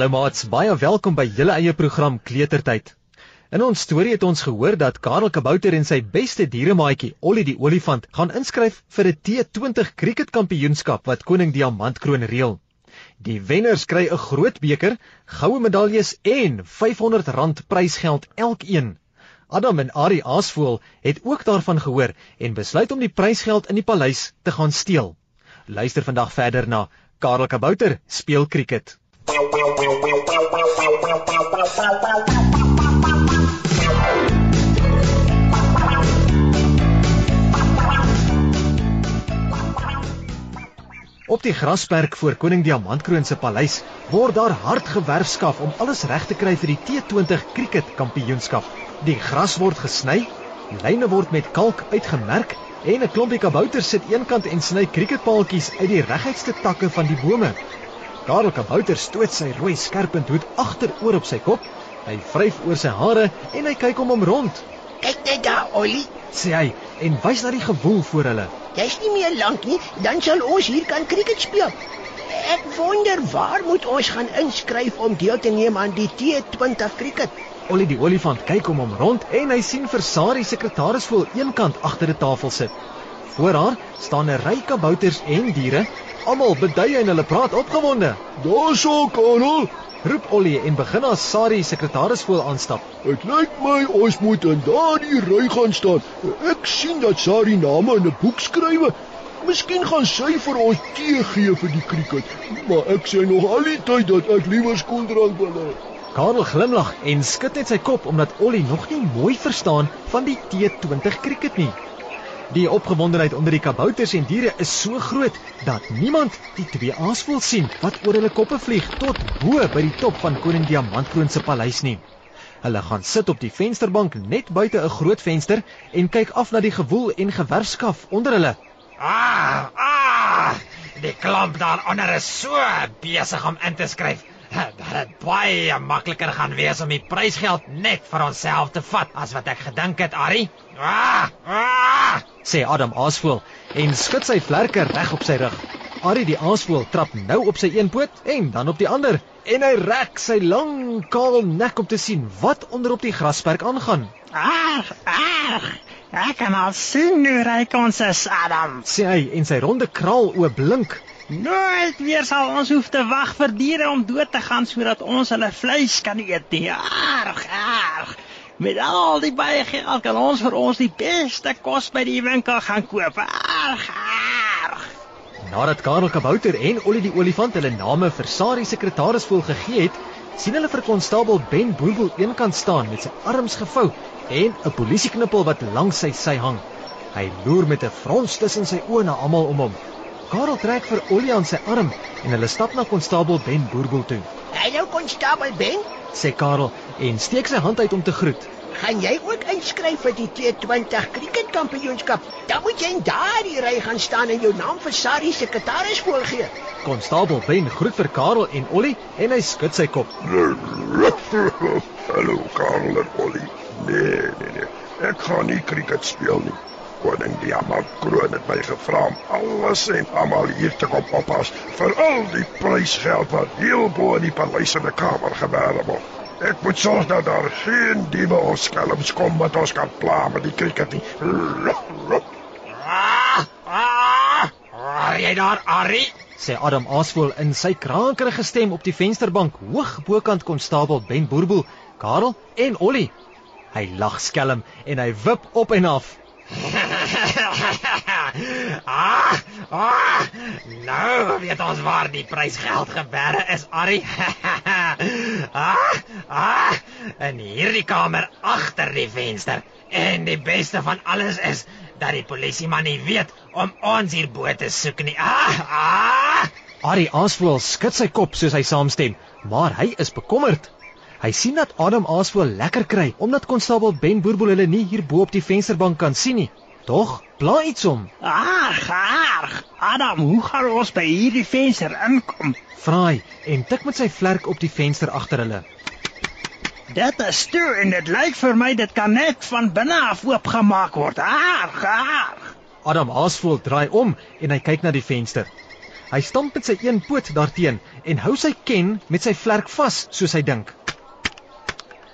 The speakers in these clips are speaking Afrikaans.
Hallo maats, baie welkom by julle eie program Kletertyd. In ons storie het ons gehoor dat Karel Kabouter en sy beste dieremaatjie, Ollie die olifant, gaan inskryf vir 'n T20 cricketkampioenskap wat Koning Diamantkroon reël. Die wenners kry 'n groot beker, goue medaljes en R500 prysgeld elkeen. Adam en Ari Aasvoel het ook daarvan gehoor en besluit om die prysgeld in die paleis te gaan steel. Luister vandag verder na Karel Kabouter speel cricket. Op die grasperk voor koning Diamantkroon se paleis word daar hard gewerfskaf om alles reg te kry vir die T20 cricket kampioenskap. Die gras word gesny, lyne word met kalk uitgemerk en 'n klompie kabouters sit eenkant en sny cricketpaaltjies uit die reguitste takke van die bome. Karel Kabouter stoot sy rooi skerpend hoed agteroor op sy kop. Hy vryf oor sy hare en hy kyk om hom rond. Kyk net daar, Ollie, sê hy en wys na die gewoel voor hulle. Jy's nie meer lank nie, dan sal ons hier kan krieket speel. Ek wonder waar moet ons gaan inskryf om deel te neem aan die T20 krieket? Ollie die olifant kyk om hom rond en hy sien vir Sari sekretaris voor eenkant agter 'n tafel sit. Voor haar staan 'n ry kabouters en diere Almal beduie en hulle praat opgewonde. "Daarso, Karel," roep Ollie en begin as Sari sekretaris voor aanstap. "Dit lyk my ons moet in daardie ry gaan staan. Ek sien dat Sari name in 'n boek skrywe. Miskien gaan sy vir ons tee gee vir die krieket, maar ek sê nog al die tyd dat ek liewer skooldrank wil hê." Karel glimlag en skud net sy kop omdat Ollie nog nie mooi verstaan van die T20 krieket nie. Die opgewondenheid onder die kabouters en diere is so groot dat niemand die twee aasvoël sien wat oor hulle koppe vlieg tot bo by die top van koning Diamantkroon se paleis nie. Hulle gaan sit op die vensterbank net buite 'n groot venster en kyk af na die gewoel en gewerskaf onder hulle. Ah, ah! Die klomp daar onder is so besig om in te skryf. Dat het baie makliker gaan wees om die prysgeld net vir onsself te vat as wat ek gedink het, Ari. Ah! Ah! sê Adam Aasvoël en skud sy vlerke reg op sy rug. Ari die Aasvoël trap nou op sy een poot en dan op die ander en hy rek sy lang kaal nek om te sien wat onder op die grasperk aangaan. Ag, ag. Ek kan al sien hoe ryk ons is, Adam. Sê hy en sy ronde kraal oop blink. Nooit weer sal ons hoef te wag vir diere om dood te gaan sodat ons hulle vleis kan eet nie. Arg, arg. Met al die baie geld kan ons vir ons die beste kos by die winkel gaan koop. Arg, arg. Nadat Karel Kabouter en Ollie die olifant hulle name vir Sari sekretaris voel gegee het, sien hulle vir konstabel Ben Boebel eenkant staan met sy arms gevou en 'n polisieknippel wat langs sy sy hang. Hy loer met 'n frons tussen sy oë na almal om hom. Karel trek vir Olie aan sy arm en hulle stap na konstabel Ben Boerbel toe. "Hallo konstabel Ben," sê Karel en steek sy hand uit om te groet. "Gaan jy ook inskryf vir die T20 cricketkampioenskap? Dan moet jy in daardie ry gaan staan en jou naam vir Sari sekretaris voorgee." Konstabel Ben groet vir Karel en Olie en hy skud sy kop. "Hallo Karel en Olie. Nee, nee, nee. Ek gaan nie cricket speel nie." Koning Diamant kroon het my gevra om alles en almal hier te kom oppas vir al die prysgeld wat heel bo in die paleis in die kamer gebeere word. Ek moet sorg dat daar geen diewe of skelms kom wat ons kan pla met die krieket nie. Ah, ah, ah, jy daar, Ari? sê Adam Aasvoel in sy krankerige stem op die vensterbank hoog bokant konstabel Ben Boerboel, Karel en Ollie. Hy lag skelm en hy wip op en af ah, ah, nou weet ons waar die prysgeld gebeere is, Ari. ah, ah, in hierdie kamer agter die venster. En die beste van alles is dat die polisie man nie weet om ons hier bo te soek nie. Ah, ah. Ari Aasvoel skud sy kop soos hy saamstem, maar hy is bekommerd. Hy sien dat Adam Aasvoel lekker kry omdat konstabel Ben Boerboel hulle nie hier bo op die vensterbank kan sien nie. Tog, pla iets om. Ag, ag. Adam, hoe gaan ons by hierdie venster inkom? Vra hy en tik met sy vlerk op die venster agter hulle. Dit is toe en dit lyk vir my dit kan net van binne af oopgemaak word. Ag, ag. Adam Aasvoel draai om en hy kyk na die venster. Hy stamp met sy een poot daarteen en hou sy ken met sy vlerk vas, soos hy dink.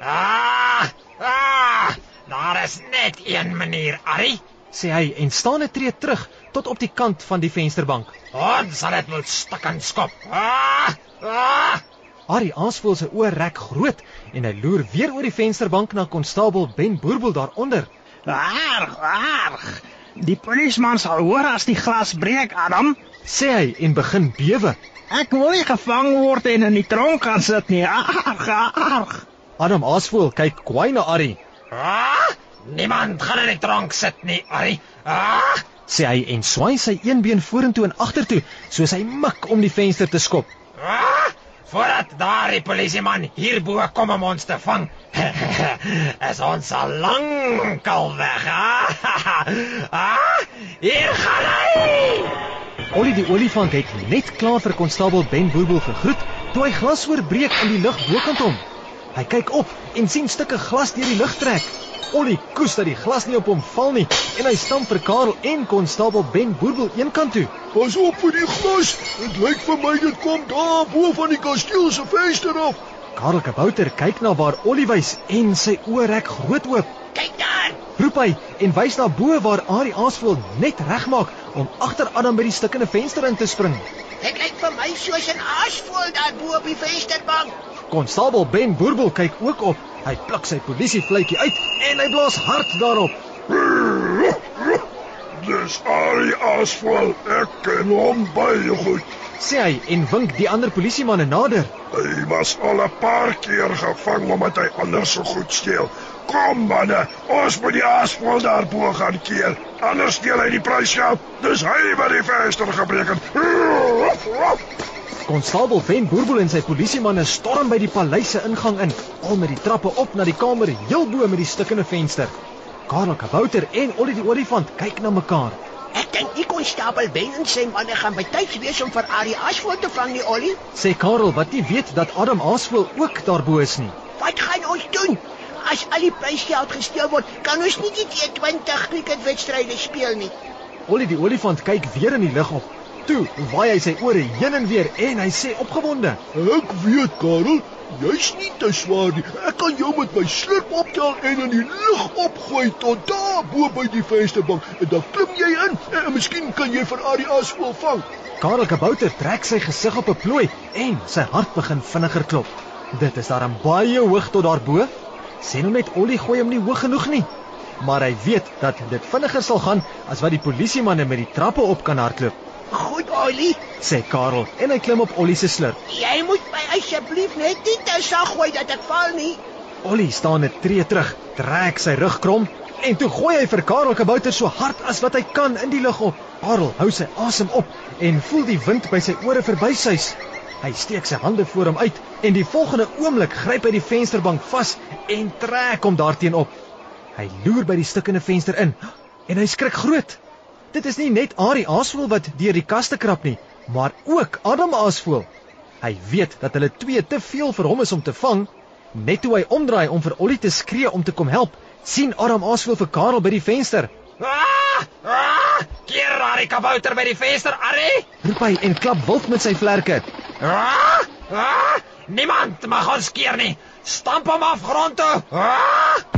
Ah! Ah! Daar is net een manier, Arrie. sê hy en staan 'n tree terug tot op die kant van die vensterbank. Ons sal dit moet stik en skop. Ah! Ah! Harry Aasvoel se oë rek groot en hy loer weer oor die vensterbank na konstabel Ben Boerbel daaronder. Arg, arg. Die polisieman sal hoor as die glas breek, Adam. Sê hy en begin bewe. Ek wil nie gevang word en in die tronk gaan sit nie. Arg, arg. Adam Aasvoel kyk kwaai na Harry, Ah! Niemand gaan in die tronk sit nie, Arrie. Ah! sê hy en swai sy een been vorentoe en agtertoe soos hy mik om die venster te skop. Ah! Voordat daardie polisieman hierbo kom om ons te vang. is ons al lankal weg. Ah! ah! Hier gaan hy! Ollie die olifant het net klaar vir konstabel Ben Boerbel gegroet toe hy glas oorbreek in die lug bokant hom. Hy kyk op en sien stukke glas deur die lug trek. Ollie koes dat die glas nie op hom val nie en hy stamp vir Karel en konstabel Ben Boerbel eenkant toe. Pas op vir die glas. Dit lyk vir my dit kom daar bo van die kasteel se venster af. Karel Kabouter kyk na waar Ollie wys en sy oë rek groot oop. Kyk daar. Roep hy en wys na bo waar Ari Aasvoel net regmaak om agter Adam by die stukkende venster in te spring. Dit lyk vir my soos 'n aasvoël daar bo op die vensterbank. Konstabel Ben Boerbel kyk ook op. Hy pluk sy polisiefluitjie uit en hy blaas hard daarop. Dis Ari Aswal. Ek ken hom baie goed. Sê hy en wink die ander polisiemanne nader. Hy was al 'n paar keer gevang omdat hy anders so goed steel. Kom manne, ons moet die Aswal daarbo gaan keer. Anders steel hy die prysgeld. Dis hy wat die venster gebreek het. Konstabel Ben Boerbel en sy polisiemanne storm by die paleis se ingang in, al met die trappe op na die kamer heel bo met die stukkende venster. Karel Kabouter en Ollie die olifant kyk na mekaar. Ek dink die konstabel Ben en sy manne gaan betyds wees om vir Ari Asvoel te vang nie, Ollie. Sê Karel wat nie weet dat Adam Aasvoel ook daarbo is nie. Wat gaan ons doen? As al die prysgeld gesteel word, kan ons nie die T20 cricketwedstryde speel nie. Ollie die olifant kyk weer in die lug op. Toe waai hy sy ore heen en weer en hy sê opgewonde: Ek weet, Karel, jy's nie te swaar nie. Ek kan jou met my slurp optel en in die lug opgooi tot daar bo by die vensterbank. En dan klim jy in en miskien kan jy vir Ari Aswal vang. Karel Kabouter trek sy gesig op 'n plooi en sy hart begin vinniger klop. Dit is daarom baie hoog tot daarbo. Sê nou net Ollie gooi hom nie hoog genoeg nie. Maar hy weet dat dit vinniger sal gaan as wat die polisiemanne met die trappe op kan hardloop, Goed, Ollie. sê Karel en hy klim op Ollie se slurp. Jy moet my asseblief net nie te sag gooi dat ek val nie. Ollie staan 'n tree terug, trek sy rug krom en toe gooi hy vir Karel Kabouter so hard as wat hy kan in die lug op. Karel hou sy asem op en voel die wind by sy ore verbysuis. Hy steek sy hande voor hom uit en die volgende oomblik gryp hy die vensterbank vas en trek hom daarteen op. Hy loer by die stukkende venster in en hy skrik groot. Dit is nie net Ari Aasvoel wat deur die kaste krap nie, maar ook Adam Aasvoel. Hy weet dat hulle twee te veel vir hom is om te vang. Net toe hy omdraai om vir Ollie te skree om te kom help, sien Adam Aasvoel vir Karel by die venster. Ah! Ah! Keer Arrie kabouter by die venster, Arrie! Roep hy en klap wild met sy vlerke. Ah! Ah! Niemand mag ons keer nie. Stamp hom af grond toe. Ah!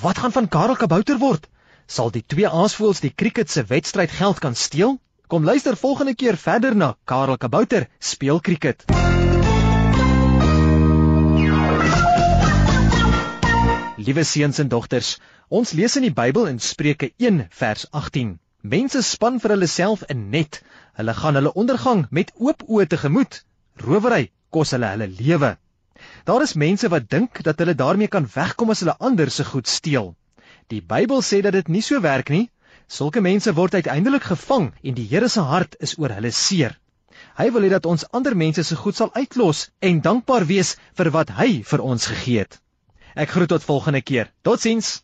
Wat gaan van Karel Kabouter word? Sal die twee aasvoëls die cricket se wedstryd geld kan steel? Kom luister volgende keer verder na Karel Kabouter speel cricket. Liewe seuns en dogters, ons lees in die Bybel in Spreuke 1 vers 18. Mense span vir hulle self 'n net. Hulle gaan hulle ondergang met oop oë tegemoet. Rowery kos hulle hulle lewe. Daar is mense wat dink dat hulle daarmee kan wegkom as hulle ander se goed steel. Die Bybel sê dat dit nie so werk nie. Sulke mense word uiteindelik gevang en die Here se hart is oor hulle seer. Hy wil hê dat ons ander mense se goed sal uitlos en dankbaar wees vir wat hy vir ons gegee het. Ek groet tot volgende keer. Totsiens.